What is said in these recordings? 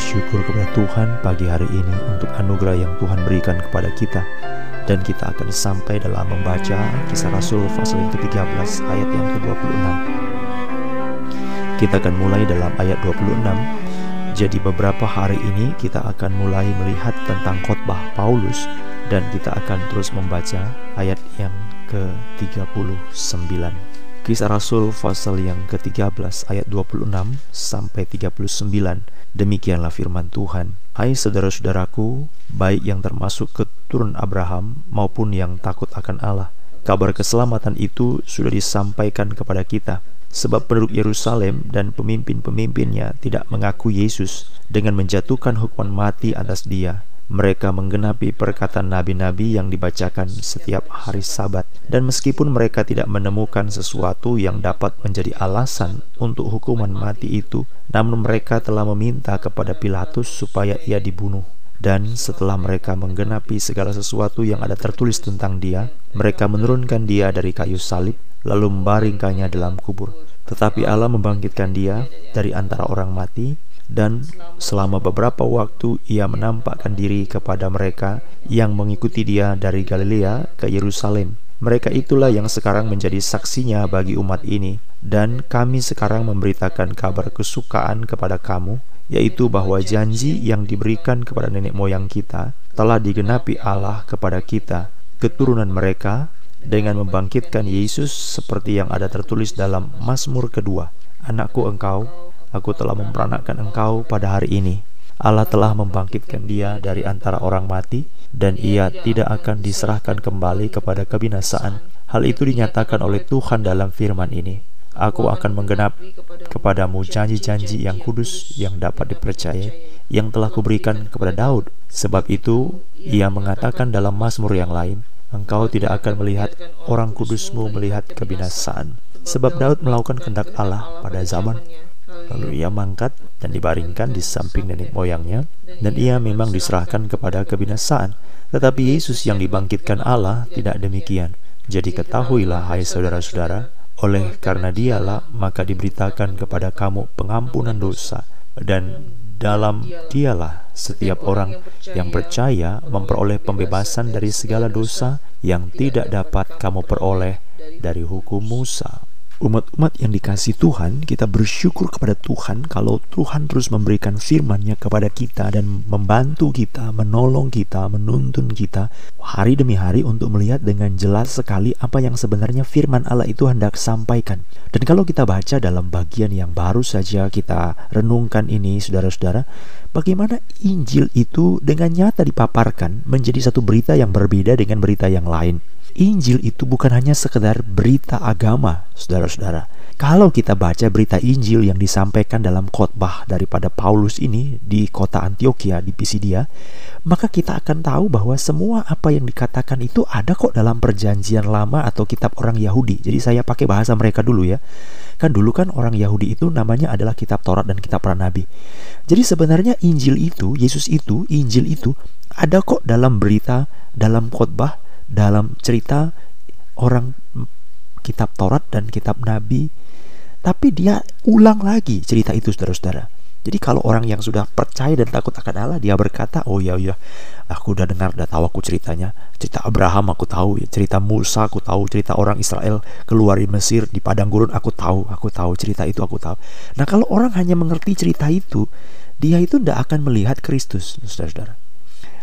bersyukur kepada Tuhan pagi hari ini Untuk anugerah yang Tuhan berikan kepada kita Dan kita akan sampai dalam membaca Kisah Rasul pasal yang ke-13 ayat yang ke-26 Kita akan mulai dalam ayat 26 Jadi beberapa hari ini kita akan mulai melihat tentang khotbah Paulus Dan kita akan terus membaca ayat yang ke-39 Kisah Rasul pasal yang ke-13 ayat 26 sampai 39. Demikianlah firman Tuhan. Hai saudara-saudaraku, baik yang termasuk keturunan Abraham maupun yang takut akan Allah. Kabar keselamatan itu sudah disampaikan kepada kita. Sebab penduduk Yerusalem dan pemimpin-pemimpinnya tidak mengaku Yesus dengan menjatuhkan hukuman mati atas dia mereka menggenapi perkataan nabi-nabi yang dibacakan setiap hari Sabat, dan meskipun mereka tidak menemukan sesuatu yang dapat menjadi alasan untuk hukuman mati itu, namun mereka telah meminta kepada Pilatus supaya ia dibunuh. Dan setelah mereka menggenapi segala sesuatu yang ada tertulis tentang dia, mereka menurunkan dia dari kayu salib, lalu membaringkannya dalam kubur. Tetapi Allah membangkitkan dia dari antara orang mati, dan selama beberapa waktu ia menampakkan diri kepada mereka yang mengikuti dia dari Galilea ke Yerusalem. Mereka itulah yang sekarang menjadi saksinya bagi umat ini, dan kami sekarang memberitakan kabar kesukaan kepada kamu, yaitu bahwa janji yang diberikan kepada nenek moyang kita telah digenapi Allah kepada kita, keturunan mereka, dengan membangkitkan Yesus seperti yang ada tertulis dalam Mazmur kedua. Anakku engkau, aku telah memperanakan engkau pada hari ini. Allah telah membangkitkan dia dari antara orang mati, dan ia tidak akan diserahkan kembali kepada kebinasaan. Hal itu dinyatakan oleh Tuhan dalam firman ini. Aku akan menggenap kepadamu janji-janji yang kudus yang dapat dipercaya, yang telah kuberikan kepada Daud. Sebab itu, ia mengatakan dalam Mazmur yang lain, Engkau tidak akan melihat orang kudusmu melihat kebinasaan. Sebab Daud melakukan kehendak Allah pada zaman Lalu ia mangkat dan dibaringkan di samping nenek moyangnya, dan ia memang diserahkan kepada kebinasaan. Tetapi Yesus yang dibangkitkan Allah tidak demikian. Jadi ketahuilah hai saudara-saudara, oleh karena dialah maka diberitakan kepada kamu pengampunan dosa dan dalam dialah setiap orang yang percaya memperoleh pembebasan dari segala dosa yang tidak dapat kamu peroleh dari hukum Musa. Umat-umat yang dikasih Tuhan, kita bersyukur kepada Tuhan kalau Tuhan terus memberikan firman-Nya kepada kita dan membantu kita, menolong kita, menuntun kita hari demi hari untuk melihat dengan jelas sekali apa yang sebenarnya firman Allah itu hendak sampaikan. Dan kalau kita baca dalam bagian yang baru saja kita renungkan ini, saudara-saudara, bagaimana Injil itu dengan nyata dipaparkan menjadi satu berita yang berbeda dengan berita yang lain. Injil itu bukan hanya sekedar berita agama, saudara-saudara. Kalau kita baca berita Injil yang disampaikan dalam khotbah daripada Paulus ini di kota Antioquia di Pisidia, maka kita akan tahu bahwa semua apa yang dikatakan itu ada kok dalam perjanjian lama atau kitab orang Yahudi. Jadi saya pakai bahasa mereka dulu ya. Kan dulu kan orang Yahudi itu namanya adalah kitab Taurat dan kitab para nabi. Jadi sebenarnya Injil itu, Yesus itu, Injil itu ada kok dalam berita, dalam khotbah dalam cerita orang kitab Taurat dan kitab Nabi. Tapi dia ulang lagi cerita itu saudara-saudara. Jadi kalau orang yang sudah percaya dan takut akan Allah dia berkata oh ya ya aku udah dengar udah tahu aku ceritanya. Cerita Abraham aku tahu cerita Musa aku tahu cerita orang Israel keluar dari Mesir di padang gurun aku tahu aku tahu cerita itu aku tahu. Nah kalau orang hanya mengerti cerita itu dia itu tidak akan melihat Kristus saudara-saudara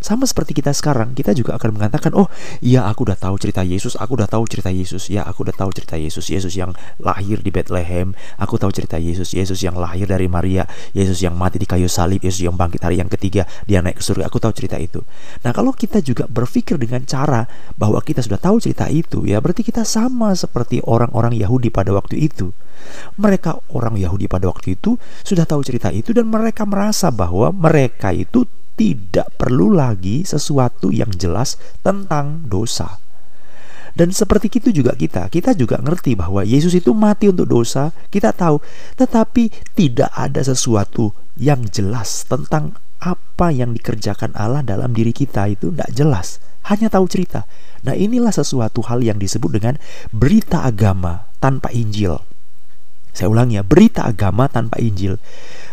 sama seperti kita sekarang, kita juga akan mengatakan, "Oh, iya aku udah tahu cerita Yesus, aku udah tahu cerita Yesus. Ya, aku udah tahu cerita Yesus. Yesus yang lahir di Bethlehem. Aku tahu cerita Yesus. Yesus yang lahir dari Maria, Yesus yang mati di kayu salib, Yesus yang bangkit hari yang ketiga, dia naik ke surga. Aku tahu cerita itu." Nah, kalau kita juga berpikir dengan cara bahwa kita sudah tahu cerita itu, ya berarti kita sama seperti orang-orang Yahudi pada waktu itu. Mereka orang Yahudi pada waktu itu sudah tahu cerita itu dan mereka merasa bahwa mereka itu tidak perlu lagi sesuatu yang jelas tentang dosa. Dan seperti itu juga kita, kita juga ngerti bahwa Yesus itu mati untuk dosa, kita tahu, tetapi tidak ada sesuatu yang jelas tentang apa yang dikerjakan Allah dalam diri kita itu tidak jelas, hanya tahu cerita. Nah, inilah sesuatu hal yang disebut dengan berita agama tanpa Injil. Saya ulangi ya, berita agama tanpa Injil.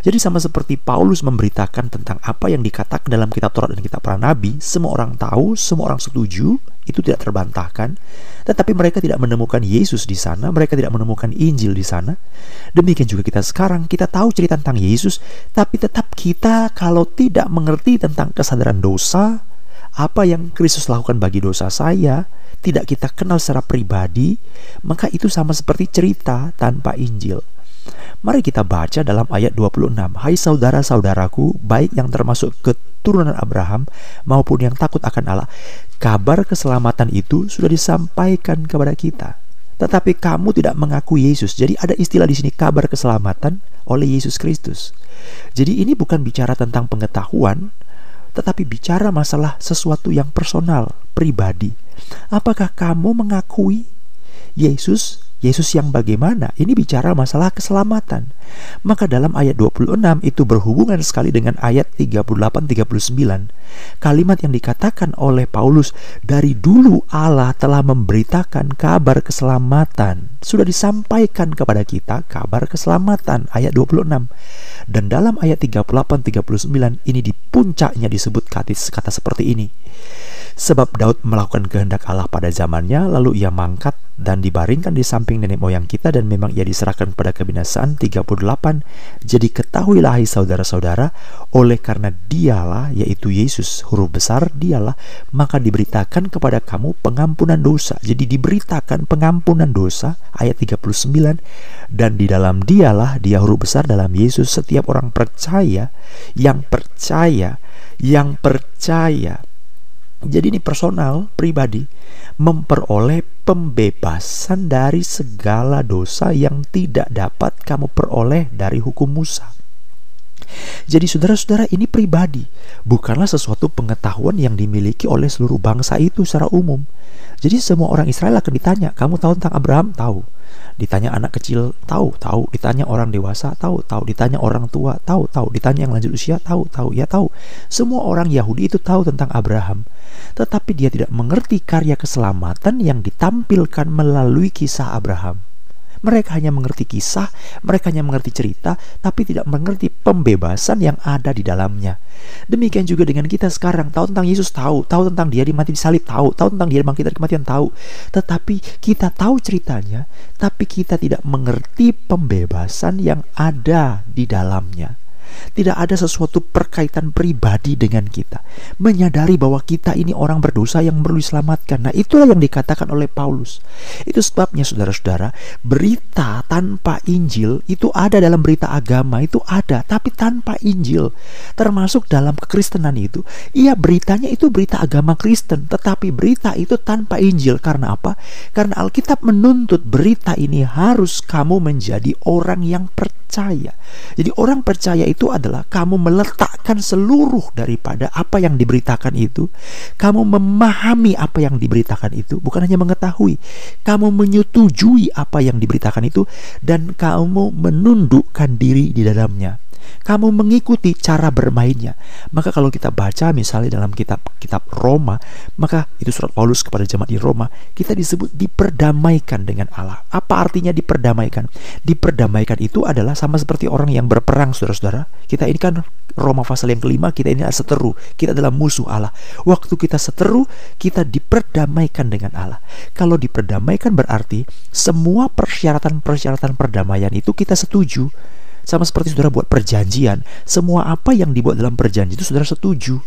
Jadi sama seperti Paulus memberitakan tentang apa yang dikatakan dalam kitab Taurat dan kitab para nabi, semua orang tahu, semua orang setuju, itu tidak terbantahkan. Tetapi mereka tidak menemukan Yesus di sana, mereka tidak menemukan Injil di sana. Demikian juga kita sekarang, kita tahu cerita tentang Yesus, tapi tetap kita kalau tidak mengerti tentang kesadaran dosa, apa yang Kristus lakukan bagi dosa saya, tidak kita kenal secara pribadi, maka itu sama seperti cerita tanpa Injil. Mari kita baca dalam ayat 26. Hai saudara-saudaraku, baik yang termasuk keturunan Abraham maupun yang takut akan Allah, kabar keselamatan itu sudah disampaikan kepada kita. Tetapi kamu tidak mengaku Yesus. Jadi ada istilah di sini kabar keselamatan oleh Yesus Kristus. Jadi ini bukan bicara tentang pengetahuan, tetapi bicara masalah sesuatu yang personal, pribadi. Apakah kamu mengakui Yesus Yesus yang bagaimana? Ini bicara masalah keselamatan. Maka dalam ayat 26 itu berhubungan sekali dengan ayat 38-39. Kalimat yang dikatakan oleh Paulus, dari dulu Allah telah memberitakan kabar keselamatan. Sudah disampaikan kepada kita kabar keselamatan. Ayat 26. Dan dalam ayat 38-39 ini di puncaknya disebut kata, kata seperti ini. Sebab Daud melakukan kehendak Allah pada zamannya, lalu ia mangkat dan dibaringkan di samping nenek moyang kita dan memang ia diserahkan pada kebinasaan 38. Jadi ketahuilah hai saudara-saudara, oleh karena dialah, yaitu Yesus, huruf besar dialah, maka diberitakan kepada kamu pengampunan dosa. Jadi diberitakan pengampunan dosa, ayat 39, dan di dalam dialah, dia huruf besar dalam Yesus, setiap orang percaya, yang percaya, yang percaya, jadi ini personal, pribadi, memperoleh pembebasan dari segala dosa yang tidak dapat kamu peroleh dari hukum Musa. Jadi saudara-saudara ini pribadi, bukanlah sesuatu pengetahuan yang dimiliki oleh seluruh bangsa itu secara umum. Jadi semua orang Israel akan ditanya, kamu tahu tentang Abraham? Tahu. Ditanya anak kecil, tahu, tahu. Ditanya orang dewasa, tahu, tahu. Ditanya orang tua, tahu, tahu. Ditanya yang lanjut usia, tahu, tahu. Ya tahu. Semua orang Yahudi itu tahu tentang Abraham. Tetapi dia tidak mengerti karya keselamatan yang ditampilkan melalui kisah Abraham. Mereka hanya mengerti kisah, mereka hanya mengerti cerita, tapi tidak mengerti pembebasan yang ada di dalamnya. Demikian juga dengan kita sekarang, tahu tentang Yesus tahu, tahu tentang dia dimati di salib tahu, tahu tentang dia bangkit dari kematian tahu. Tetapi kita tahu ceritanya, tapi kita tidak mengerti pembebasan yang ada di dalamnya. Tidak ada sesuatu perkaitan pribadi dengan kita. Menyadari bahwa kita ini orang berdosa yang perlu diselamatkan. Nah, itulah yang dikatakan oleh Paulus. Itu sebabnya saudara-saudara, berita tanpa Injil itu ada dalam berita agama itu ada, tapi tanpa Injil. Termasuk dalam kekristenan itu, iya beritanya itu berita agama Kristen, tetapi berita itu tanpa Injil. Karena apa? Karena Alkitab menuntut berita ini harus kamu menjadi orang yang percaya. Jadi orang percaya itu adalah kamu meletakkan seluruh daripada apa yang diberitakan itu. Kamu memahami apa yang diberitakan itu, bukan hanya mengetahui. Kamu menyetujui apa yang diberitakan itu dan kamu menundukkan diri di dalamnya kamu mengikuti cara bermainnya. Maka kalau kita baca misalnya dalam kitab kitab Roma, maka itu surat Paulus kepada jemaat di Roma, kita disebut diperdamaikan dengan Allah. Apa artinya diperdamaikan? Diperdamaikan itu adalah sama seperti orang yang berperang, saudara-saudara. Kita ini kan Roma pasal yang kelima, kita ini adalah seteru, kita adalah musuh Allah. Waktu kita seteru, kita diperdamaikan dengan Allah. Kalau diperdamaikan berarti semua persyaratan-persyaratan perdamaian itu kita setuju sama seperti saudara buat perjanjian, semua apa yang dibuat dalam perjanjian itu saudara setuju.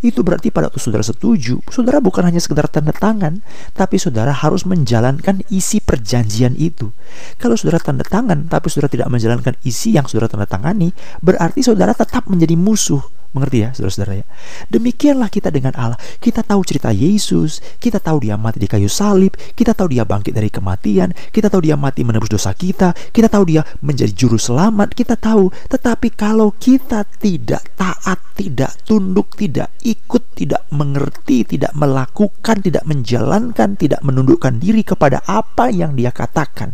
Itu berarti pada waktu saudara setuju, saudara bukan hanya sekedar tanda tangan, tapi saudara harus menjalankan isi perjanjian itu. Kalau saudara tanda tangan, tapi saudara tidak menjalankan isi yang saudara tanda tangani, berarti saudara tetap menjadi musuh Mengerti ya saudara-saudara ya? Demikianlah kita dengan Allah. Kita tahu cerita Yesus Kita tahu dia mati di kayu salib Kita tahu dia bangkit dari kematian Kita tahu dia mati menebus dosa kita Kita tahu dia menjadi juru selamat Kita tahu. Tetapi kalau kita tidak taat Tidak tunduk Tidak ikut Tidak mengerti Tidak melakukan Tidak menjalankan Tidak menundukkan diri kepada apa yang dia katakan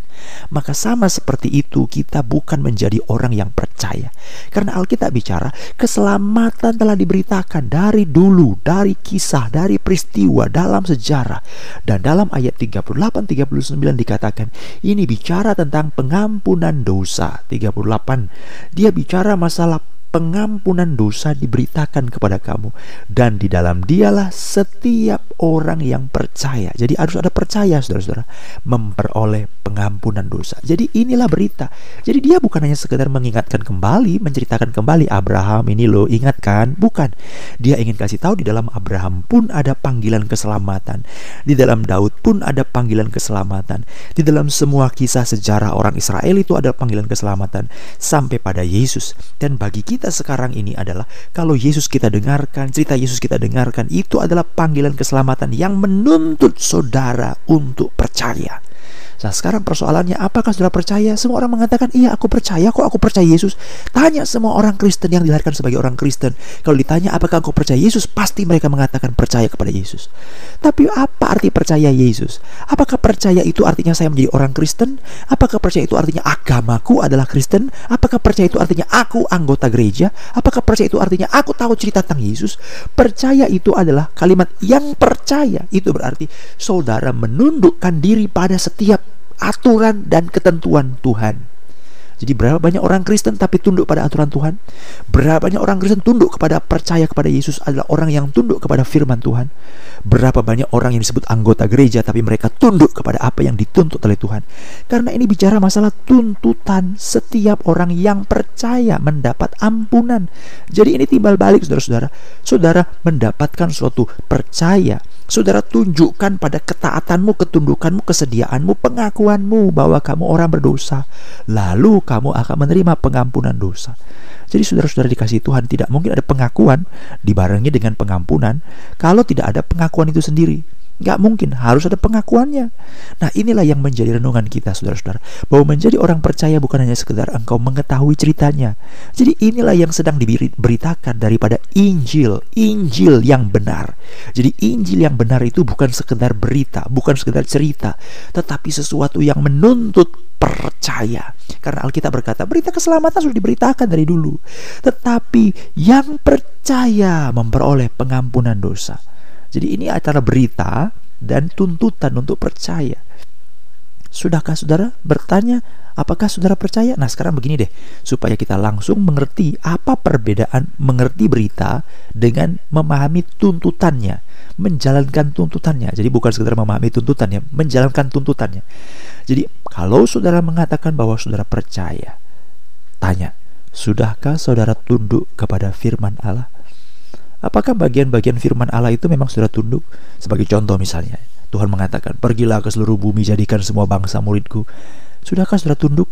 Maka sama seperti itu Kita bukan menjadi orang yang percaya. Karena Alkitab bicara Keselamatan keselamatan telah diberitakan dari dulu, dari kisah, dari peristiwa dalam sejarah. Dan dalam ayat 38-39 dikatakan, ini bicara tentang pengampunan dosa. 38, dia bicara masalah pengampunan dosa diberitakan kepada kamu dan di dalam dialah setiap orang yang percaya. Jadi harus ada percaya Saudara-saudara memperoleh pengampunan dosa. Jadi inilah berita. Jadi dia bukan hanya sekedar mengingatkan kembali, menceritakan kembali Abraham ini loh, ingatkan, bukan. Dia ingin kasih tahu di dalam Abraham pun ada panggilan keselamatan. Di dalam Daud pun ada panggilan keselamatan. Di dalam semua kisah sejarah orang Israel itu ada panggilan keselamatan sampai pada Yesus. Dan bagi kita kita sekarang ini adalah kalau Yesus kita dengarkan, cerita Yesus kita dengarkan itu adalah panggilan keselamatan yang menuntut saudara untuk percaya. Nah sekarang persoalannya apakah sudah percaya? Semua orang mengatakan iya aku percaya kok aku percaya Yesus. Tanya semua orang Kristen yang dilahirkan sebagai orang Kristen. Kalau ditanya apakah engkau percaya Yesus? Pasti mereka mengatakan percaya kepada Yesus. Tapi apa arti percaya Yesus? Apakah percaya itu artinya saya menjadi orang Kristen? Apakah percaya itu artinya agamaku adalah Kristen? Apakah percaya itu artinya aku anggota gereja? Apakah percaya itu artinya aku tahu cerita tentang Yesus? Percaya itu adalah kalimat yang percaya. Itu berarti saudara menundukkan diri pada setiap aturan dan ketentuan Tuhan. Jadi berapa banyak orang Kristen tapi tunduk pada aturan Tuhan? Berapa banyak orang Kristen tunduk kepada percaya kepada Yesus adalah orang yang tunduk kepada firman Tuhan? Berapa banyak orang yang disebut anggota gereja tapi mereka tunduk kepada apa yang dituntut oleh Tuhan? Karena ini bicara masalah tuntutan setiap orang yang percaya mendapat ampunan. Jadi ini timbal balik saudara-saudara. Saudara mendapatkan suatu percaya Saudara tunjukkan pada ketaatanmu, ketundukanmu, kesediaanmu, pengakuanmu bahwa kamu orang berdosa. Lalu akan menerima pengampunan dosa. Jadi saudara-saudara dikasih Tuhan tidak mungkin ada pengakuan dibarengi dengan pengampunan kalau tidak ada pengakuan itu sendiri. Gak mungkin, harus ada pengakuannya. Nah inilah yang menjadi renungan kita saudara-saudara. Bahwa menjadi orang percaya bukan hanya sekedar engkau mengetahui ceritanya. Jadi inilah yang sedang diberitakan daripada Injil. Injil yang benar. Jadi Injil yang benar itu bukan sekedar berita, bukan sekedar cerita. Tetapi sesuatu yang menuntut percaya. Karena Alkitab berkata berita keselamatan sudah diberitakan dari dulu. Tetapi yang percaya memperoleh pengampunan dosa. Jadi ini antara berita dan tuntutan untuk percaya. Sudahkah saudara bertanya apakah saudara percaya? Nah sekarang begini deh supaya kita langsung mengerti apa perbedaan mengerti berita dengan memahami tuntutannya, menjalankan tuntutannya. Jadi bukan sekedar memahami tuntutannya, menjalankan tuntutannya. Jadi kalau saudara mengatakan bahwa saudara percaya, tanya, sudahkah saudara tunduk kepada firman Allah? Apakah bagian-bagian firman Allah itu memang sudah tunduk? Sebagai contoh misalnya, Tuhan mengatakan, Pergilah ke seluruh bumi, jadikan semua bangsa muridku. Sudahkah sudah tunduk?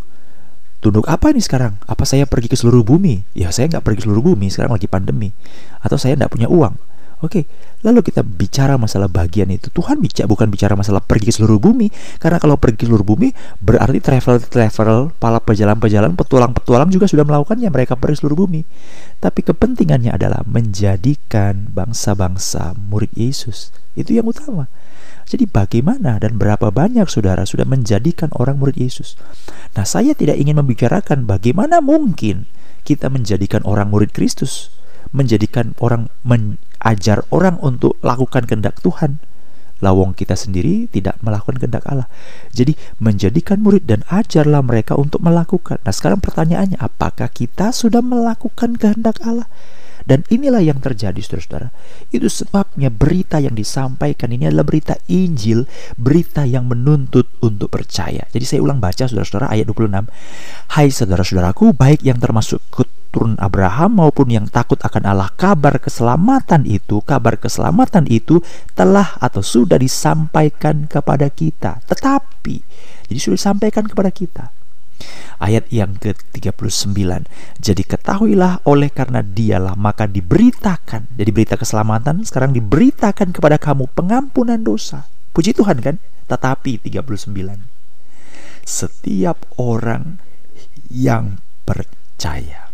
Tunduk apa ini sekarang? Apa saya pergi ke seluruh bumi? Ya saya nggak pergi ke seluruh bumi, sekarang lagi pandemi. Atau saya nggak punya uang. Oke, lalu kita bicara masalah bagian itu. Tuhan bicara bukan bicara masalah pergi ke seluruh bumi, karena kalau pergi ke seluruh bumi berarti travel travel, para pejalan-pejalan, petualang-petualang juga sudah melakukannya. Mereka pergi ke seluruh bumi. Tapi kepentingannya adalah menjadikan bangsa-bangsa murid Yesus. Itu yang utama. Jadi bagaimana dan berapa banyak saudara sudah menjadikan orang murid Yesus? Nah, saya tidak ingin membicarakan bagaimana mungkin kita menjadikan orang murid Kristus menjadikan orang mengajar orang untuk lakukan kehendak Tuhan. Lawong kita sendiri tidak melakukan kehendak Allah. Jadi menjadikan murid dan ajarlah mereka untuk melakukan. Nah sekarang pertanyaannya, apakah kita sudah melakukan kehendak Allah? Dan inilah yang terjadi saudara-saudara. Itu sebabnya berita yang disampaikan ini adalah berita Injil, berita yang menuntut untuk percaya. Jadi saya ulang baca saudara-saudara ayat 26. Hai saudara-saudaraku, baik yang termasuk turun Abraham maupun yang takut akan Allah kabar keselamatan itu kabar keselamatan itu telah atau sudah disampaikan kepada kita tetapi jadi sudah disampaikan kepada kita ayat yang ke-39. Jadi ketahuilah oleh karena dialah maka diberitakan. Jadi berita keselamatan sekarang diberitakan kepada kamu pengampunan dosa. Puji Tuhan kan? Tetapi 39. Setiap orang yang percaya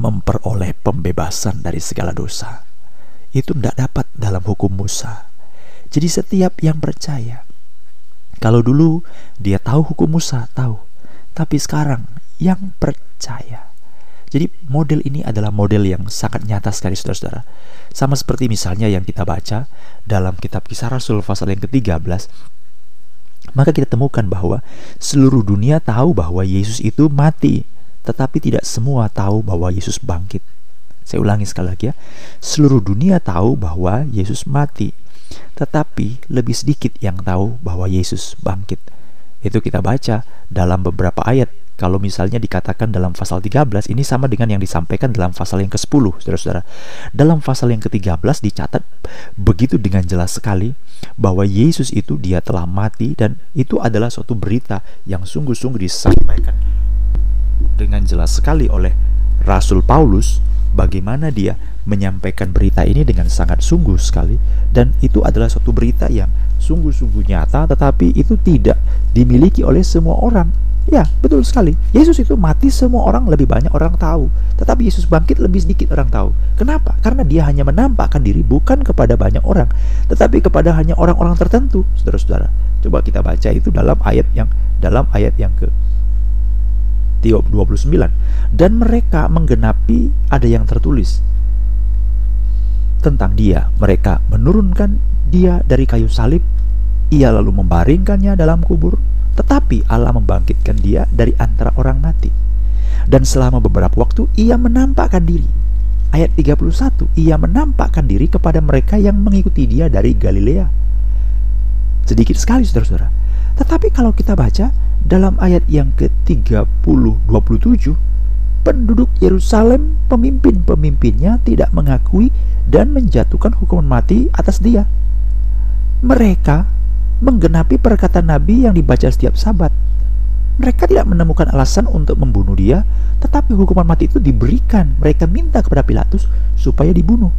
memperoleh pembebasan dari segala dosa. Itu tidak dapat dalam hukum Musa. Jadi setiap yang percaya kalau dulu dia tahu hukum Musa, tahu. Tapi sekarang yang percaya. Jadi model ini adalah model yang sangat nyata sekali saudara-saudara. Sama seperti misalnya yang kita baca dalam kitab kisah Rasul pasal yang ke-13. Maka kita temukan bahwa seluruh dunia tahu bahwa Yesus itu mati. Tetapi tidak semua tahu bahwa Yesus bangkit. Saya ulangi sekali lagi ya. Seluruh dunia tahu bahwa Yesus mati tetapi lebih sedikit yang tahu bahwa Yesus bangkit. Itu kita baca dalam beberapa ayat. Kalau misalnya dikatakan dalam pasal 13, ini sama dengan yang disampaikan dalam pasal yang ke-10, saudara-saudara. Dalam pasal yang ke-13 dicatat begitu dengan jelas sekali bahwa Yesus itu dia telah mati dan itu adalah suatu berita yang sungguh-sungguh disampaikan dengan jelas sekali oleh Rasul Paulus bagaimana dia menyampaikan berita ini dengan sangat sungguh sekali dan itu adalah suatu berita yang sungguh-sungguh nyata tetapi itu tidak dimiliki oleh semua orang. Ya, betul sekali. Yesus itu mati semua orang lebih banyak orang tahu, tetapi Yesus bangkit lebih sedikit orang tahu. Kenapa? Karena dia hanya menampakkan diri bukan kepada banyak orang, tetapi kepada hanya orang-orang tertentu. Saudara-saudara, coba kita baca itu dalam ayat yang dalam ayat yang ke 29 dan mereka menggenapi ada yang tertulis tentang dia. Mereka menurunkan dia dari kayu salib, ia lalu membaringkannya dalam kubur, tetapi Allah membangkitkan dia dari antara orang mati. Dan selama beberapa waktu ia menampakkan diri. Ayat 31, ia menampakkan diri kepada mereka yang mengikuti dia dari Galilea. Sedikit sekali saudara-saudara. Tetapi kalau kita baca dalam ayat yang ke-30 27 penduduk Yerusalem, pemimpin-pemimpinnya tidak mengakui dan menjatuhkan hukuman mati atas dia. Mereka menggenapi perkataan Nabi yang dibaca setiap sabat. Mereka tidak menemukan alasan untuk membunuh dia, tetapi hukuman mati itu diberikan. Mereka minta kepada Pilatus supaya dibunuh.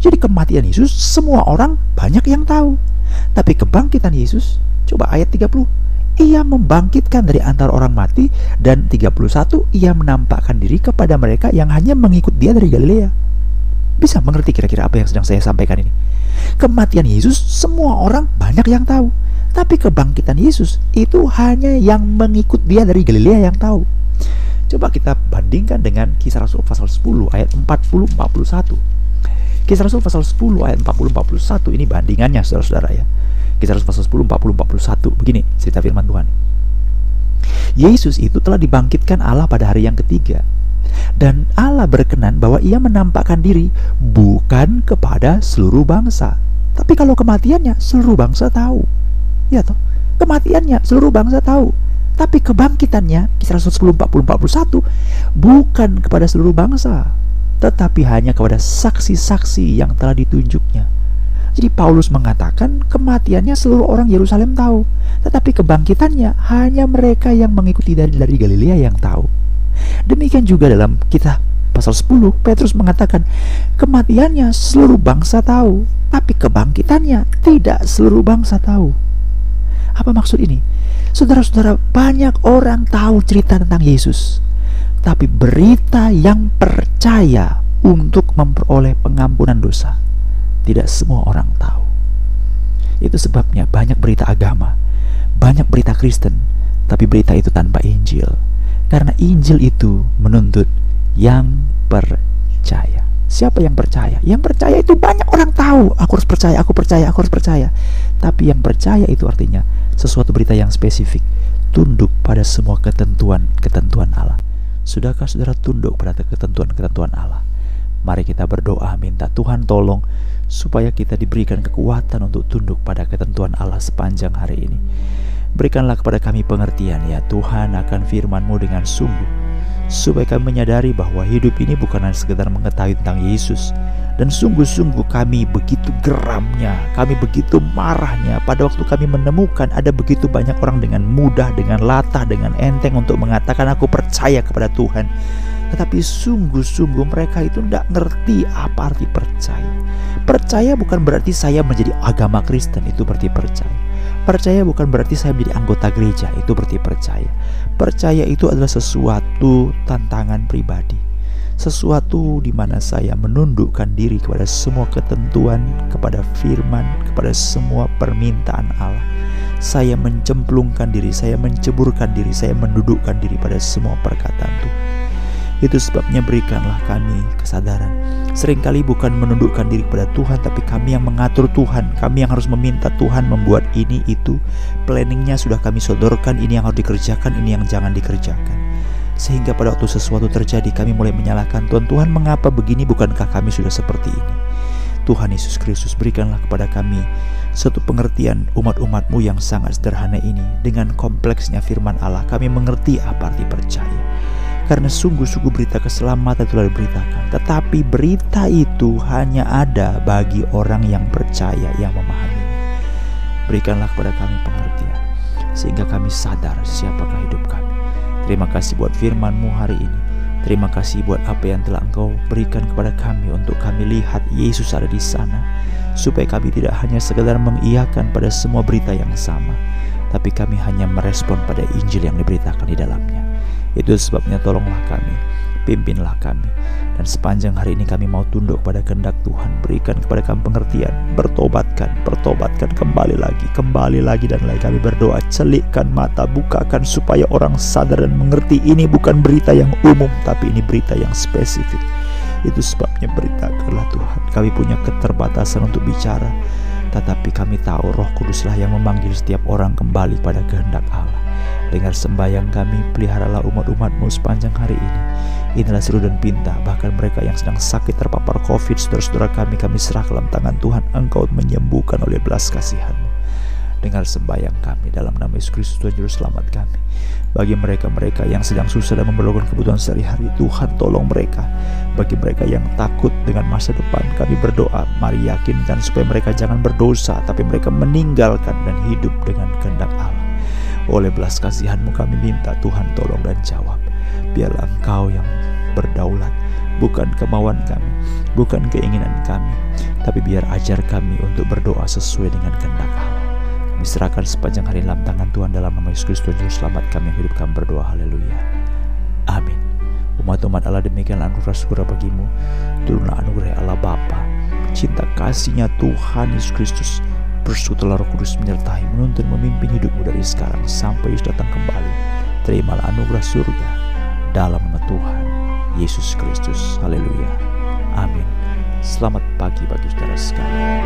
Jadi kematian Yesus semua orang banyak yang tahu. Tapi kebangkitan Yesus, coba ayat 30, ia membangkitkan dari antara orang mati dan 31 ia menampakkan diri kepada mereka yang hanya mengikut dia dari Galilea. Bisa mengerti kira-kira apa yang sedang saya sampaikan ini? Kematian Yesus semua orang banyak yang tahu. Tapi kebangkitan Yesus itu hanya yang mengikut dia dari Galilea yang tahu. Coba kita bandingkan dengan kisah Rasul pasal 10 ayat 40 41. Kisah Rasul pasal 10 ayat 40 41 ini bandingannya saudara-saudara ya. Kisah Rasul pasal 10 40 41. Begini cerita firman Tuhan. Yesus itu telah dibangkitkan Allah pada hari yang ketiga. Dan Allah berkenan bahwa ia menampakkan diri bukan kepada seluruh bangsa. Tapi kalau kematiannya seluruh bangsa tahu. Ya toh, kematiannya seluruh bangsa tahu. Tapi kebangkitannya kisah Rasul 10 40 41 bukan kepada seluruh bangsa, tetapi hanya kepada saksi-saksi yang telah ditunjuknya jadi Paulus mengatakan kematiannya seluruh orang Yerusalem tahu, tetapi kebangkitannya hanya mereka yang mengikuti dari dari Galilea yang tahu. Demikian juga dalam kita pasal 10 Petrus mengatakan kematiannya seluruh bangsa tahu, tapi kebangkitannya tidak seluruh bangsa tahu. Apa maksud ini? Saudara-saudara, banyak orang tahu cerita tentang Yesus, tapi berita yang percaya untuk memperoleh pengampunan dosa tidak semua orang tahu. Itu sebabnya banyak berita agama, banyak berita Kristen, tapi berita itu tanpa Injil. Karena Injil itu menuntut yang percaya. Siapa yang percaya? Yang percaya itu banyak orang tahu. Aku harus percaya, aku percaya, aku harus percaya. Tapi yang percaya itu artinya sesuatu berita yang spesifik. Tunduk pada semua ketentuan-ketentuan Allah. Sudahkah saudara tunduk pada ketentuan-ketentuan Allah? Mari kita berdoa minta Tuhan tolong supaya kita diberikan kekuatan untuk tunduk pada ketentuan Allah sepanjang hari ini. Berikanlah kepada kami pengertian ya Tuhan akan firman-Mu dengan sungguh supaya kami menyadari bahwa hidup ini bukan hanya sekedar mengetahui tentang Yesus, dan sungguh-sungguh kami begitu geramnya, kami begitu marahnya pada waktu kami menemukan ada begitu banyak orang dengan mudah, dengan latah, dengan enteng untuk mengatakan aku percaya kepada Tuhan. Tetapi sungguh-sungguh mereka itu tidak ngerti apa arti percaya. Percaya bukan berarti saya menjadi agama Kristen, itu berarti percaya. Percaya bukan berarti saya menjadi anggota gereja, itu berarti percaya. Percaya itu adalah sesuatu tantangan pribadi sesuatu di mana saya menundukkan diri kepada semua ketentuan, kepada firman, kepada semua permintaan Allah. Saya mencemplungkan diri, saya menceburkan diri, saya mendudukkan diri pada semua perkataan Tuhan. Itu sebabnya berikanlah kami kesadaran. Seringkali bukan menundukkan diri kepada Tuhan, tapi kami yang mengatur Tuhan. Kami yang harus meminta Tuhan membuat ini itu. Planningnya sudah kami sodorkan, ini yang harus dikerjakan, ini yang jangan dikerjakan. Sehingga pada waktu sesuatu terjadi kami mulai menyalahkan Tuhan Tuhan mengapa begini bukankah kami sudah seperti ini Tuhan Yesus Kristus berikanlah kepada kami satu pengertian umat-umatmu yang sangat sederhana ini dengan kompleksnya firman Allah kami mengerti apa arti percaya karena sungguh-sungguh berita keselamatan telah diberitakan tetapi berita itu hanya ada bagi orang yang percaya yang memahami berikanlah kepada kami pengertian sehingga kami sadar siapakah hidup kami Terima kasih buat firman-Mu hari ini. Terima kasih buat apa yang telah Engkau berikan kepada kami untuk kami lihat Yesus ada di sana. Supaya kami tidak hanya sekedar mengiyakan pada semua berita yang sama, tapi kami hanya merespon pada Injil yang diberitakan di dalamnya. Itu sebabnya tolonglah kami pimpinlah kami. Dan sepanjang hari ini kami mau tunduk pada kehendak Tuhan. Berikan kepada kami pengertian. Bertobatkan, pertobatkan kembali lagi, kembali lagi dan lagi kami berdoa. Celikkan mata, bukakan supaya orang sadar dan mengerti ini bukan berita yang umum, tapi ini berita yang spesifik. Itu sebabnya beritakanlah Tuhan. Kami punya keterbatasan untuk bicara. Tetapi kami tahu roh kuduslah yang memanggil setiap orang kembali pada kehendak Allah. Dengar sembahyang kami, peliharalah umat-umatmu sepanjang hari ini. Inilah seru dan pinta, bahkan mereka yang sedang sakit terpapar COVID, saudara-saudara kami, kami serah dalam tangan Tuhan, Engkau menyembuhkan oleh belas kasihanmu. Dengar sembahyang kami dalam nama Yesus Kristus Tuhan Juru Selamat kami. Bagi mereka-mereka yang sedang susah dan memerlukan kebutuhan sehari-hari, Tuhan tolong mereka. Bagi mereka yang takut dengan masa depan, kami berdoa, mari yakinkan supaya mereka jangan berdosa, tapi mereka meninggalkan dan hidup dengan kehendak Allah. Oleh belas kasihanmu kami minta Tuhan tolong dan jawab. Biarlah engkau yang berdaulat, bukan kemauan kami, bukan keinginan kami, tapi biar ajar kami untuk berdoa sesuai dengan kehendak Allah. Kami serahkan sepanjang hari dalam tangan Tuhan dalam nama Yesus Kristus Juru Selamat kami yang hidup kami berdoa. Haleluya. Amin. Umat-umat Allah demikian anugerah syukur bagimu. Turunlah anugerah Allah Bapa, cinta kasihnya Tuhan Yesus Kristus, Bersekutulah roh kudus menyertai menuntun memimpin hidupmu dari sekarang sampai Yesus datang kembali. Terimalah anugerah surga dalam nama Tuhan Yesus Kristus. Haleluya. Amin. Selamat pagi bagi saudara sekalian.